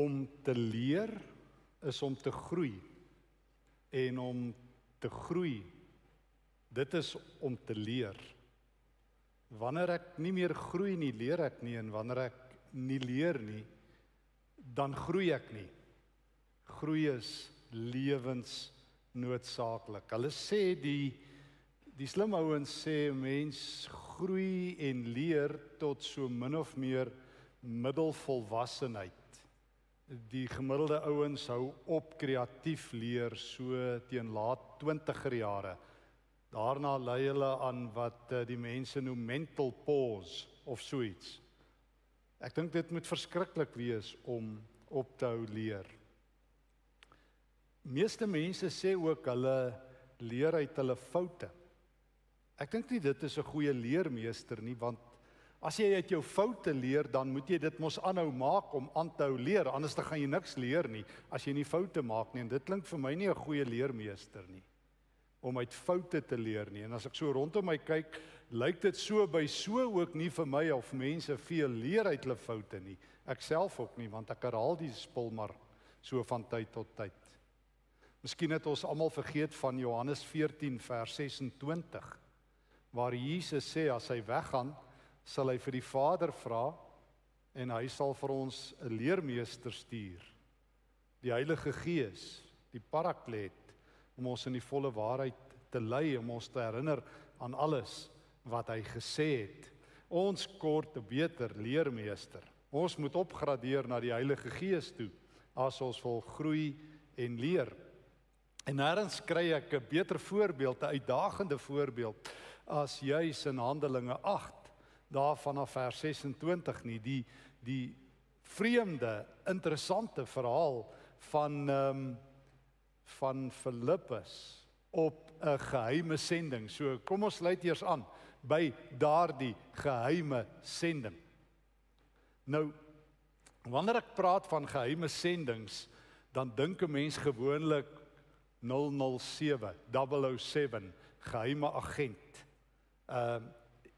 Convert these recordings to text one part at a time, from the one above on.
om te leer is om te groei. En om te groei dit is om te leer. Wanneer ek nie meer groei nie, leer ek nie en wanneer ek nie leer nie, dan groei ek nie. Groei is lewensnoodsaaklik. Hulle sê die die slim ouens sê mens groei en leer tot so min of meer middelvolwassenheid. Die gemiddelde ouens hou op kreatief leer so teen laat 20er jare. Daarna lei hulle aan wat eh, die mense noem mental pause of so iets. Ek dink dit moet verskriklik wees om op te hou leer. Meeste mense sê ook hulle leer uit hulle foute. Ek dink nie dit is 'n goeie leermeester nie want as jy uit jou foute leer dan moet jy dit mos aanhou maak om aan te hou leer anders dan gaan jy niks leer nie. As jy nie foute maak nie en dit klink vir my nie 'n goeie leermeester nie om uit foute te leer nie. En as ek so rondom my kyk lyk dit so by so ook nie vir my of mense veel leer uit hulle foute nie. Ek self ook nie want ek herhaal die spul maar so van tyd tot tyd. Miskien het ons almal vergeet van Johannes 14 vers 26 waar Jesus sê as hy weggaan sal hy vir die Vader vra en hy sal vir ons 'n leermeester stuur. Die Heilige Gees die Parakleet om ons in die volle waarheid te lei om ons te herinner aan alles wat hy gesê het. Ons kort 'n beter leermeester. Ons moet opgradeer na die Heilige Gees toe as ons wil groei en leer. En nêrens kry ek 'n beter voorbeeld, 'n uitdagende voorbeeld as juis in Handelinge 8 daarvan af vers 26 nie die die vreemde interessante verhaal van ehm um, van Filippus op 'n geheime sending. So kom ons sluit eers aan by daardie geheime sending. Nou wanneer ek praat van geheime sendings, dan dink 'n mens gewoonlik 007 007 geheime agent um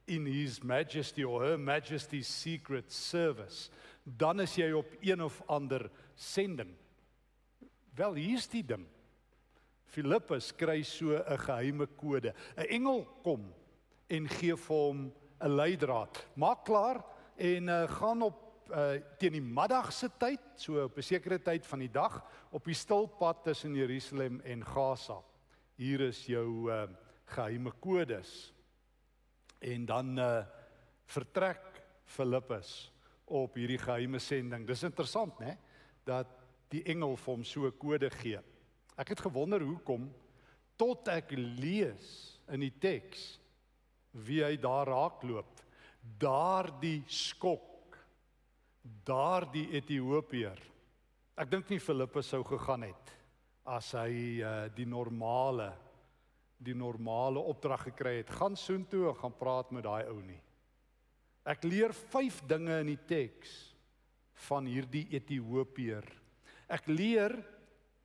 in his majesty or her majesty's secret service dan is jy op een of ander sending wel hier's die ding Filippus kry so 'n geheime kode 'n engel kom en gee vir hom 'n leidraad maak klaar en uh, gaan op uh, teen die middagse tyd, so op 'n sekere tyd van die dag, op die stilpad tussen Jerusalem en Gaza. Hier is jou uh, geheime kodes. En dan uh, vertrek Filippus op hierdie geheime sending. Dis interessant, né? Dat die engel vir hom so 'n kode gee. Ek het gewonder hoekom tot ek lees in die teks wie hy daar raakloop. Daardie skok daardie Ethiopiër. Ek dink nie Filippus sou gegaan het as hy uh, die normale die normale opdrag gekry het. Gaan soontoe en gaan praat met daai ou nie. Ek leer 5 dinge in die teks van hierdie Ethiopiër. Ek leer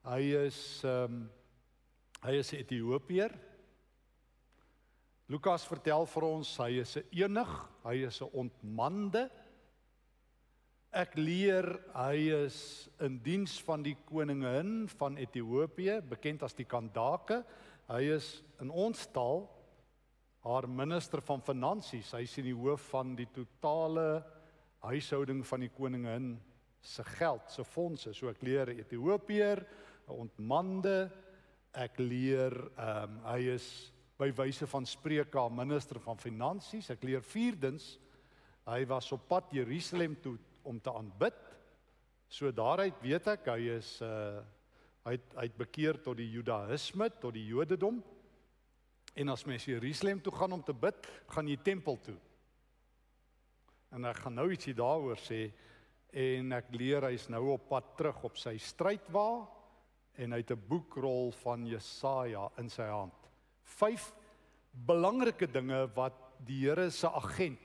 hy is ehm um, hy is 'n Ethiopiër. Lukas vertel vir ons hy is 'n enig, hy is 'n ontmande Ek leer hy is in diens van die koningin van Ethiopië, bekend as die Kandake. Hy is in ons taal haar minister van finansies. Hy is in die hoof van die totale huishouding van die koningin se geld, se fondse. So ek leer Ethiopiër, 'n ontmande. Ek leer ehm um, hy is by wyse van spreuke haar minister van finansies. Ek leer vierdens hy was op pad Jerusalem toe om te aanbid. So daaruit weet ek hy is uh hy het, hy het bekeer tot die Judaïsme, tot die Jodendom. En as mens Jerusalem toe gaan om te bid, gaan jy tempel toe. En ek gaan nou ietsie daaroor sê en ek leer hy's nou op pad terug op sy strydwa en hy het 'n boekrol van Jesaja in sy hand. Vyf belangrike dinge wat die Here se agent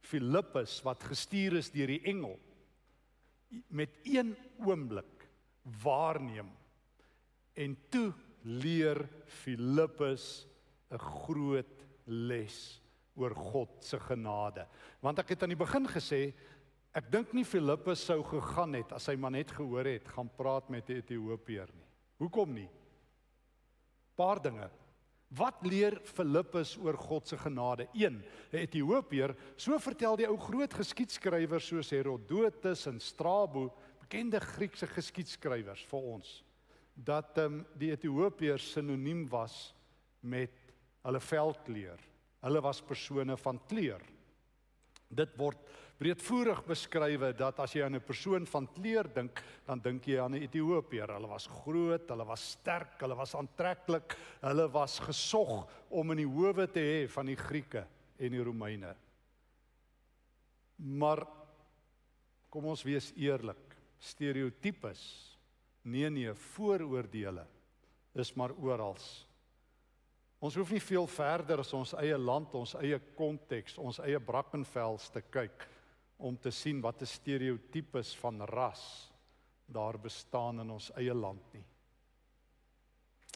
Filippus wat gestuur is deur die engel met een oomblik waarneem en toe leer Filippus 'n groot les oor God se genade. Want ek het aan die begin gesê Ek dink nie Filippus sou gegaan het as hy maar net gehoor het gaan praat met die Ethiopiër nie. Hoekom nie? Paar dinge. Wat leer Filippus oor God se genade? 1. 'n Ethiopiër, so vertel die ou groot geskiedskrywers soos Herodotus en Strabo, bekende Griekse geskiedskrywers vir ons, dat ehm um, die Ethiopiër sinoniem was met hulle veldkleur. Hulle was persone van kleur. Dit word breedvoerig beskrywe dat as jy aan 'n persoon van kleur dink, dan dink jy aan 'n Ethiopiër. Hulle was groot, hulle was sterk, hulle was aantreklik, hulle was gesog om in die howe te hê van die Grieke en die Romeine. Maar kom ons wees eerlik, stereotypes, nee nee, vooroordeele is maar oral. Ons hoef nie veel verder as ons eie land, ons eie konteks, ons eie Brackenfels te kyk om te sien wat 'n stereotypes van ras daar bestaan in ons eie land nie.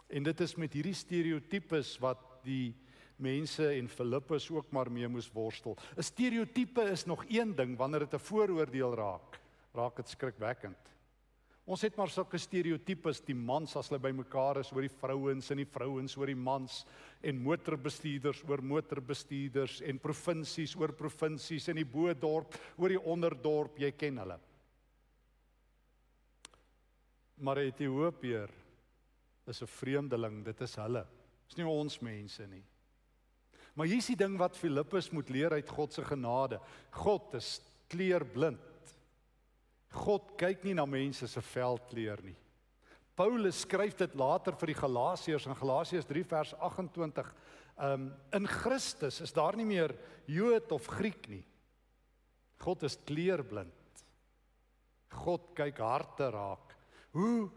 En dit is met hierdie stereotypes wat die mense en Filippus ook maar mee moes worstel. 'n Stereotype is nog een ding wanneer dit 'n vooroordeel raak, raak dit skrikwekkend. Ons het maar sulke stereotypes die mans as hulle bymekaar is oor die vrouens en die vrouens oor die mans en motorbestuurders oor motorbestuurders en provinsies oor provinsies en die bo-dorp oor die onderdorp, jy ken hulle. Maar Ethiopiër is 'n vreemdeling, dit is hulle. Dis nie ons mense nie. Maar hier is die ding wat Filippus moet leer uit God se genade. God is kleurblind. God kyk nie na mense se velkleur nie. Paulus skryf dit later vir die Galasiërs in Galasiërs 3 vers 28. Um in Christus is daar nie meer Jood of Griek nie. God is kleurblind. God kyk harte raak. Hoe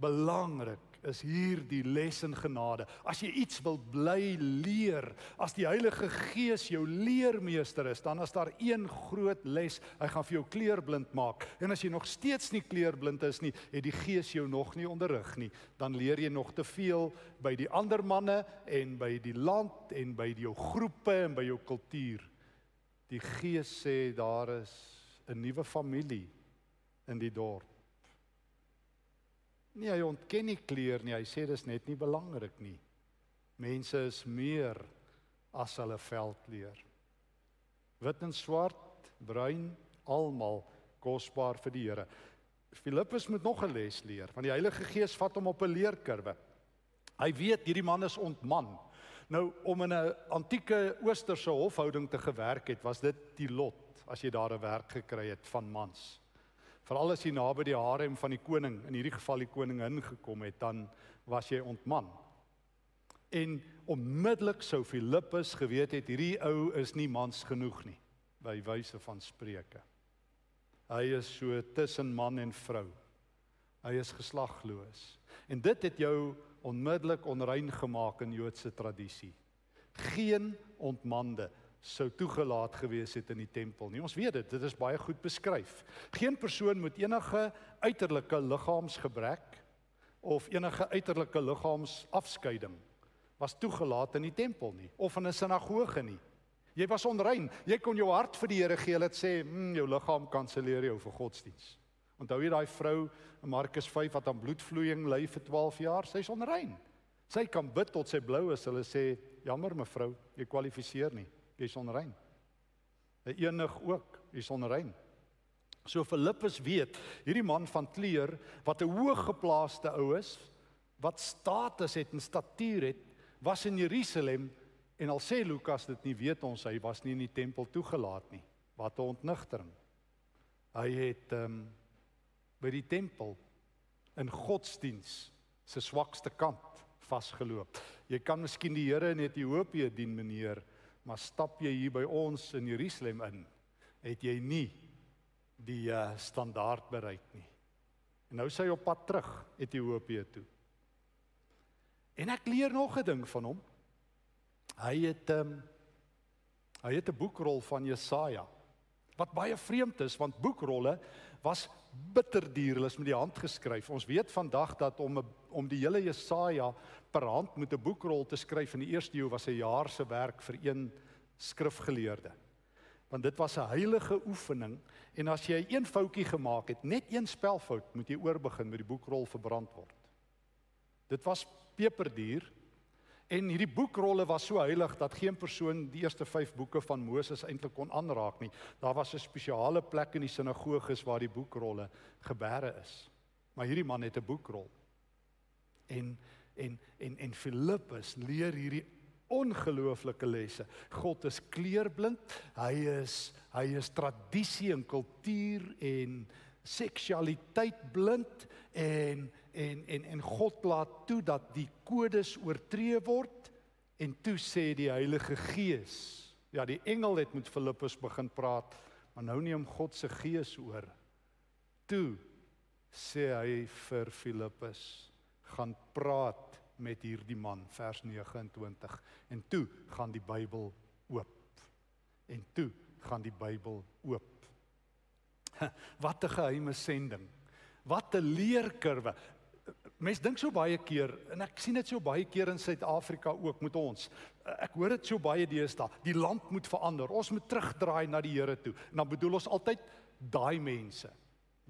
belangrik is hier die les in genade. As jy iets wil bly leer, as die Heilige Gees jou leermeester is, dan is daar een groot les. Hy gaan vir jou kleurblind maak. En as jy nog steeds nie kleurblind is nie, het die Gees jou nog nie onderrig nie, dan leer jy nog te veel by die ander manne en by die land en by jou groepe en by jou kultuur. Die Gees sê daar is 'n nuwe familie in die dorp. Nee, hy ontken nie kleur nie. Hy sê dis net nie belangrik nie. Mense is meer as hulle veldkleur. Wit en swart, bruin, almal kosbaar vir die Here. Filippus moet nog 'n les leer, want die Heilige Gees vat hom op 'n leerkurwe. Hy weet hierdie man is ontman. Nou om in 'n antieke oosterse hofhouding te gewerk het, was dit die lot as jy daar 'n werk gekry het van mans veral as jy naby die harem van die koning, in hierdie geval die koningin gekom het, dan was jy ontman. En onmiddellik sou Filippus geweet het hierdie ou is nie mans genoeg nie by wyse van spreuke. Hy is so tussen man en vrou. Hy is geslagloos. En dit het jou onmiddellik onrein gemaak in Joodse tradisie. Geen ontmande sou toegelaat gewees het in die tempel nie. Ons weet dit, dit is baie goed beskryf. Geen persoon met enige uiterlike liggaamsgebrek of enige uiterlike liggaamsafskeiding was toegelaat in die tempel nie of in 'n sinagoge nie. Jy was onrein. Jy kon jou hart vir die Here gee. Het sê, "Hm, jou liggaam kanselleer jou vir godsdiens." Onthou jy daai vrou in Markus 5 wat aan bloedvloeiing ly vir 12 jaar? Sy's onrein. Sy kan bid tot sy blou is. Hulle sê, "Jammer mevrou, jy kwalifiseer nie." Jy's onrein. 'n Enig ook, jy's onrein. So Filippus weet, hierdie man van kleur wat 'n hooggeplaaste ou is, wat status het en statuur het, was in Jerusalem en al sê Lukas dit nie weet ons hy was nie in die tempel toegelaat nie. Wat 'n ontnigtering. Hy het ehm um, by die tempel in godsdiens se swakste kant vasgeloop. Jy kan miskien die Here in Ethiopië dien meneer, maar stap jy hier by ons in Jerusalem in, het jy nie die uh, standaard bereik nie. En nou sê hy op pad terug Ethiopië toe. En ek leer nog 'n ding van hom. Hy het um, hy het 'n boekrol van Jesaja wat baie vreemd is want boekrolle was bitterduur, hulle is met die hand geskryf. Ons weet vandag dat om om die hele Jesaja per hand met 'n boekrol te skryf in die eerste eeu was 'n jaar se werk vir een skrifgeleerde. Want dit was 'n heilige oefening en as jy een foutjie gemaak het, net een spelfout, moet jy oorbegin met die boekrol verbrand word. Dit was peperduur en hierdie boekrolle was so heilig dat geen persoon die eerste 5 boeke van Moses eintlik kon aanraak nie. Daar was 'n spesiale plek in die sinagoges waar die boekrolle gebeere is. Maar hierdie man het 'n boekrol. En en en en Filippus leer hierdie ongelooflike lesse. God is kleurblind. Hy is hy is tradisie en kultuur en seksualiteit blind en en en en God laat toe dat die kodes oortree word en toe sê die Heilige Gees. Ja, die engel het met Filippus begin praat, maar nou neem God se gees oor. Toe sê hy vir Filippus gaan praat met hierdie man vers 29 en toe gaan die Bybel oop en toe gaan die Bybel oop wat 'n geheime sending wat 'n leerkurwe mense dink so baie keer en ek sien dit so baie keer in Suid-Afrika ook met ons ek hoor dit so baie deesdae die land moet verander ons moet terugdraai na die Here toe en dan bedoel ons altyd daai mense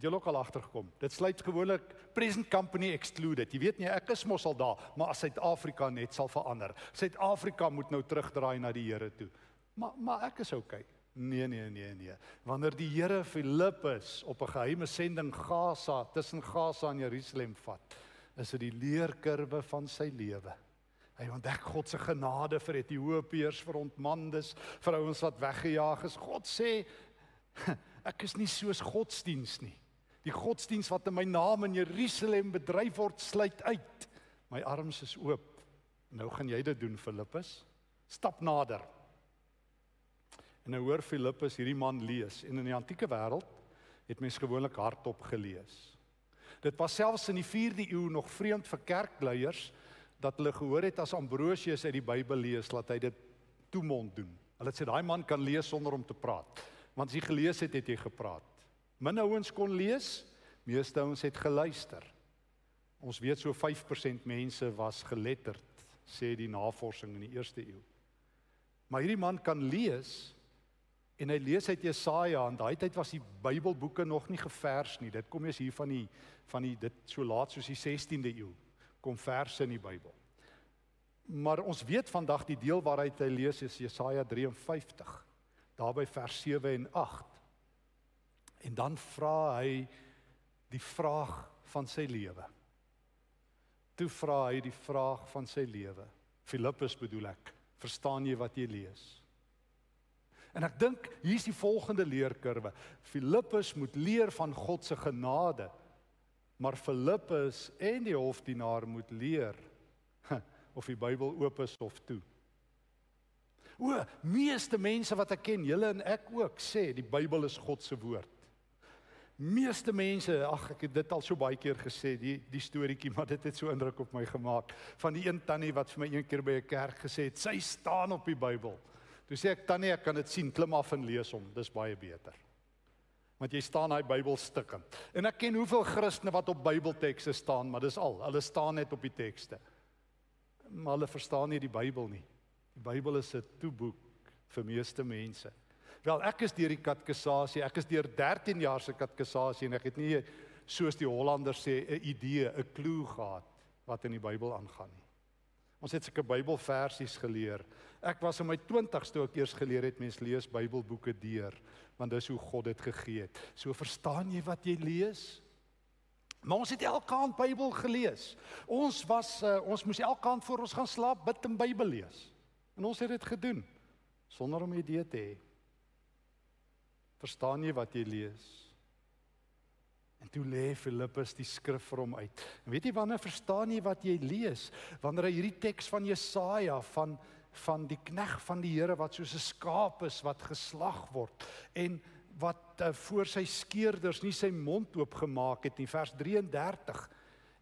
Het jy ook al agtergekom? Dit sluit gewoonlik present company excluded. Jy weet nie ek is mos al daar, maar as Suid-Afrika net sal verander. Suid-Afrika moet nou terugdraai na die Here toe. Maar maar ek is okay. Nee nee nee nee. Wanneer die Here Filippus op 'n geheime sending Gaza tussen Gaza en Jerusalem vat, is dit die leerkurwe van sy lewe. Hy ontdek God se genade vir Ethiopiërs, vir ontmandes, vir ouens wat weggejaag is. God sê ek is nie soos godsdiens nie. Die godsdiens wat in my naam in Jerusalem bedryf word, sluit uit. My arms is oop. Nou gaan jy dit doen, Filippus. Stap nader. En nou hoor Filippus hierdie man lees en in die antieke wêreld het mense gewoonlik hardop gelees. Dit was selfs in die 4de eeu nog vreemd vir kerkleiers dat hulle gehoor het as Ambrosius uit die Bybel lees, laat hy dit toemond doen. Hulle sê daai man kan lees sonder om te praat. Want as jy gelees het, het jy gepraat. Min ouens kon lees, meeste ouens het geluister. Ons weet so 5% mense was geletterd, sê die navorsing in die eerste eeu. Maar hierdie man kan lees en hy lees uit Jesaja en daai tyd was die Bybelboeke nog nie gevers nie. Dit kom eers hier van die van die dit so laat soos die 16de eeu kom verse in die Bybel. Maar ons weet vandag die deel waaruit hy lees is Jesaja 53. Daarby vers 7 en 8. En dan vra hy die vraag van sy lewe. Toe vra hy die vraag van sy lewe. Filippus bedoel ek, verstaan jy wat jy lees? En ek dink hier's die volgende leerkurwe. Filippus moet leer van God se genade. Maar Filippus en die hofdienaar moet leer of die Bybel oop is of toe. O, meeste mense wat ek ken, julle en ek ook, sê die Bybel is God se woord. Meeste mense, ag ek het dit al so baie keer gesê, die die storieetjie, maar dit het so indruk op my gemaak van die een tannie wat vir my een keer by 'n kerk gesê het, sy staan op die Bybel. Toe sê ek tannie, ek kan dit sien, klim af en lees hom, dis baie beter. Want jy staan daai Bybel stikkend. En ek ken hoeveel Christene wat op Bybeltekste staan, maar dis al, hulle staan net op die tekste. Maar hulle verstaan nie die Bybel nie. Die Bybel is 'n toeboek vir meeste mense. Wel, ek is deur die katkesasie. Ek is deur 13 jaar se katkesasie en ek het nie soos die Hollanders sê 'n idee, 'n klou gehad wat in die Bybel aangaan nie. Ons het sulke Bybelversies geleer. Ek was in my 20ste toe ek eers geleer het mens lees Bybelboeke deur, want dis hoe God dit gegee het. So verstaan jy wat jy lees? Maar ons het elke aand Bybel gelees. Ons was uh, ons moes elke aand voor ons gaan slaap bid en Bybel lees. En ons het dit gedoen sonder om 'n idee te hê. Verstaan jy wat jy lees? En toe lê Filippus die skrif vir hom uit. En weet jy wanneer verstaan jy wat jy lees? Wanneer hy hierdie teks van Jesaja van van die knegg van die Here wat soos 'n skaap is wat geslag word en wat uh, voor sy skeerders nie sy mond oop gemaak het nie vers 33.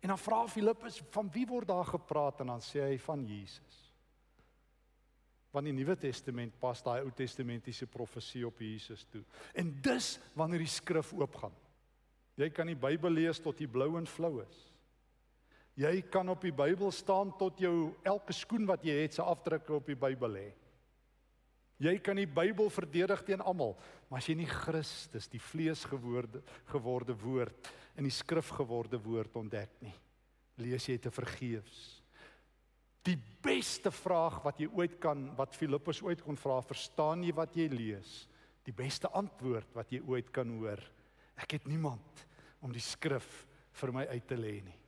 En dan vra Filippus van wie word daar gepraat en dan sê hy van Jesus. Want die Nuwe Testament pas daai Ou Testamentiese profesie op Jesus toe. En dis wanneer die skrif oopgaan. Jy kan die Bybel lees tot jy blou en flou is. Jy kan op die Bybel staan tot jou elke skoen wat jy het se afdrukke op die Bybel hê. Jy kan die Bybel verdedig teen almal, maar as jy nie Christus, die vlees geworde geworde woord in die skrif geworde woord ontdek nie, lees jy te vergeefs. Die beste vraag wat jy ooit kan wat Filippus ooit kon vra, verstaan jy wat jy lees? Die beste antwoord wat jy ooit kan hoor. Ek het niemand om die skrif vir my uit te lê nie.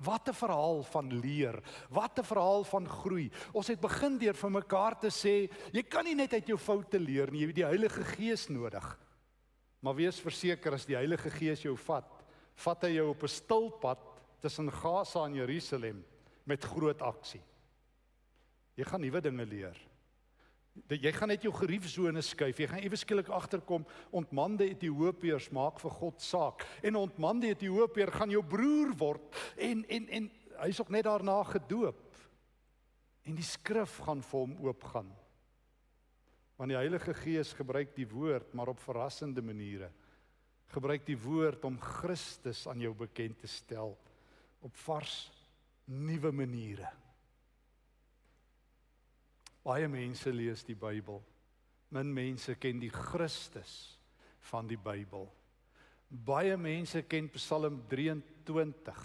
Wat 'n verhaal van leer, wat 'n verhaal van groei. Ons het begin deur vir mekaar te sê, jy kan nie net uit jou foute leer nie, jy het die Heilige Gees nodig. Maar wees verseker as die Heilige Gees jou vat, vat hy jou op 'n stil pad tussen Gaza en Jerusalem met groot aksie. Jy gaan nuwe dinge leer dat jy gaan net jou geriefsone skuif. Jy gaan ewe skielik agterkom ontmande Ethiopiërs maak vir God saak en ontmande Ethiopiër gaan jou broer word en en en hy's ook net daarna gedoop. En die skrif gaan vir hom oopgaan. Want die Heilige Gees gebruik die woord maar op verrassende maniere. Gebruik die woord om Christus aan jou bekend te stel op vars nuwe maniere. Baie mense lees die Bybel. Min mense ken die Christus van die Bybel. Baie mense ken Psalm 23.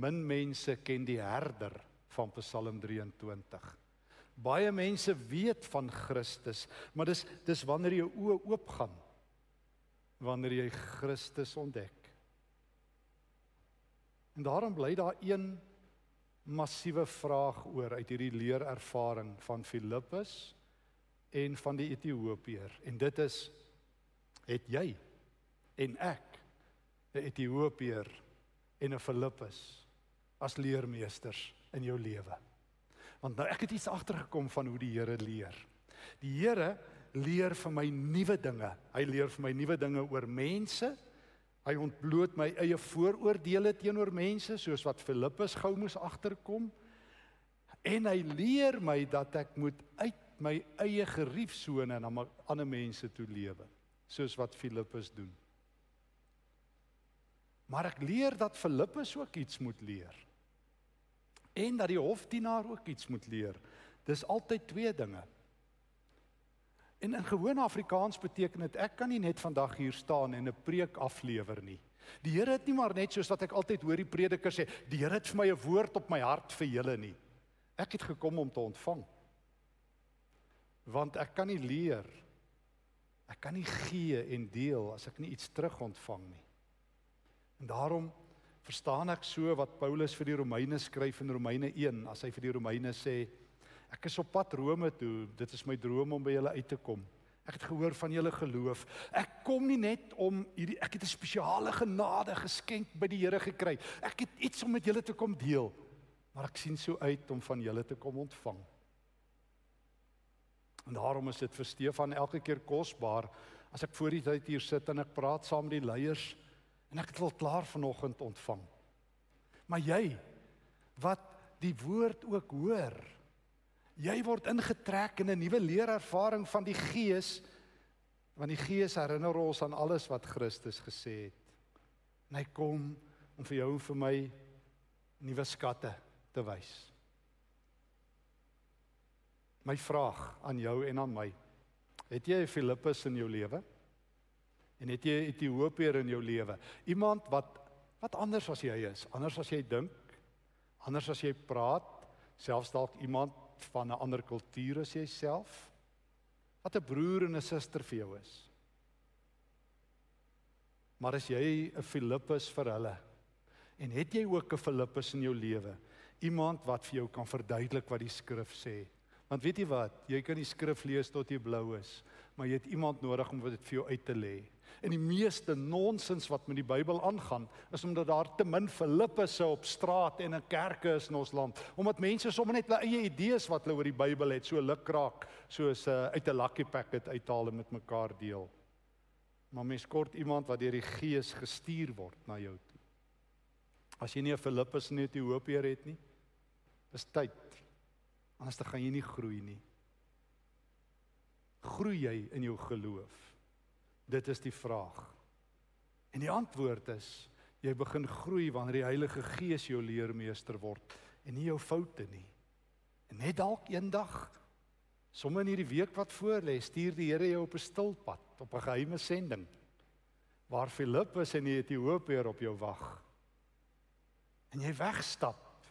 Min mense ken die herder van Psalm 23. Baie mense weet van Christus, maar dis dis wanneer jou oë oopgaan wanneer jy Christus ontdek. En daarom bly daar een massiewe vraag oor uit hierdie leerervaring van Filippus en van die Ethiopiër en dit is het jy en ek 'n Ethiopiër en 'n Filippus as leermeesters in jou lewe. Want nou ek het iets agtergekom van hoe die Here leer. Die Here leer vir my nuwe dinge. Hy leer vir my nuwe dinge oor mense, Hy ontbloot my eie vooroordeele teenoor mense soos wat Filippus gou moes agterkom. En hy leer my dat ek moet uit my eie geriefsone na ander mense toe lewe, soos wat Filippus doen. Maar ek leer dat Filippus ook iets moet leer. En dat die hofdienaar ook iets moet leer. Dis altyd twee dinge. En in gewone Afrikaans beteken dit ek kan nie net vandag hier staan en 'n preek aflewer nie. Die Here het nie maar net soos wat ek altyd hoor die prediker sê, die Here het vir my 'n woord op my hart vir julle nie. Ek het gekom om te ontvang. Want ek kan nie leer. Ek kan nie gee en deel as ek nie iets terug ontvang nie. En daarom verstaan ek so wat Paulus vir die Romeine skryf in Romeine 1 as hy vir die Romeine sê Ek is op pad Rome toe. Dit is my droom om by julle uit te kom. Ek het gehoor van julle geloof. Ek kom nie net om hierdie ek het 'n spesiale genade geskenk by die Here gekry. Ek het iets om met julle te kom deel. Maar ek sien so uit om van julle te kom ontvang. En daarom is dit vir Stefan elke keer kosbaar as ek voor die tyd hier sit en ek praat saam met die leiers en ek het al klaar vanoggend ontvang. Maar jy wat die woord ook hoor, Jy word ingetrek in 'n nuwe leerervaring van die Gees want die Gees herinner ons aan alles wat Christus gesê het. En hy kom om vir jou en vir my nuwe skatte te wys. My vraag aan jou en aan my. Het jy 'n Filippus in jou lewe? En het jy 'n Ethiopier in jou lewe? Iemand wat wat anders as jy is, anders as jy dink, anders as jy praat, selfs dalk iemand van 'n ander kultuur as jouself? Wat 'n broer en 'n suster vir jou is. Maar as jy 'n Filippus vir hulle en het jy ook 'n Filippus in jou lewe, iemand wat vir jou kan verduidelik wat die skrif sê. Want weet jy wat, jy kan die skrif lees tot jy blou is, maar jy het iemand nodig om dit vir jou uit te lê. En die meeste nonsens wat met die Bybel aangaan, is omdat daar te min Filippusse op straat en in kerke is in ons land. Omdat mense sommer net hulle eie idees wat hulle oor die Bybel het, so lukraak, soos uh, uit 'n lucky packet uithaal en met mekaar deel. Maar mens kort iemand wat deur die Gees gestuur word na jou toe. As jy nie 'n Filippus in Ethiopië het nie, is tyd. Anders dan gaan jy nie groei nie. Groei jy in jou geloof? Dit is die vraag. En die antwoord is jy begin groei wanneer die Heilige Gees jou leermeester word en nie jou foute nie. En net dalk eendag Sommige in hierdie week wat voor lê, stuur die Here jou op 'n stilpad, op 'n geheime sending waar Filippus en die Ethiopiër op jou wag. En jy wegstap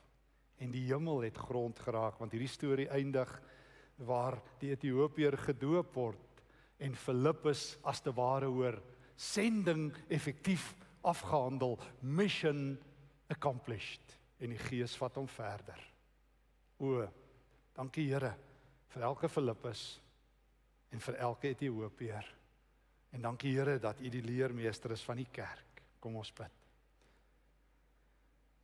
en die hemel het grond geraak want hierdie storie eindig waar die Ethiopiër gedoop word en Filippus as te ware hoor sending effektief afgehandel mission accomplished. En die gees vat hom verder. O dankie Here vir elke Filippus en vir elke Ethiopiër. En dankie Here dat u die leermeester is van die kerk. Kom ons bid.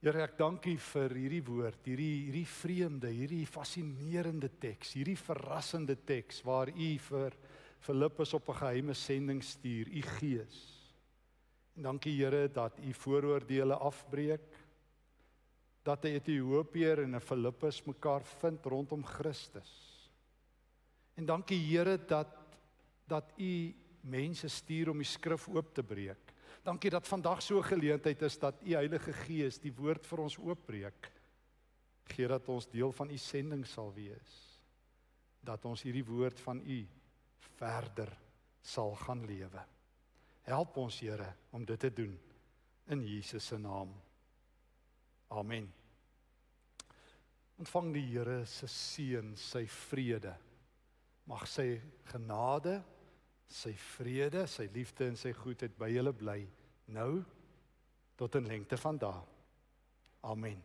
Here ek dankie vir hierdie woord hierdie hierdie vreemde hierdie fascinerende teks hierdie verrassende teks waar u vir Filippus op 'n geheime sending stuur, u Gees. En dankie Here dat u vooroordeele afbreek. Dat 'n Ethiopiër en 'n Filippus mekaar vind rondom Christus. En dankie Here dat dat u mense stuur om die skrif oop te breek. Dankie dat vandag so 'n geleentheid is dat u Heilige Gees die woord vir ons oopbreek. Gee dat ons deel van u sending sal wees. Dat ons hierdie woord van u verder sal gaan lewe. Help ons Here om dit te doen in Jesus se naam. Amen. Ontvang die Here se seën, sy vrede. Mag sy genade, sy vrede, sy liefde en sy goedheid by julle bly nou tot in lengte van dae. Amen.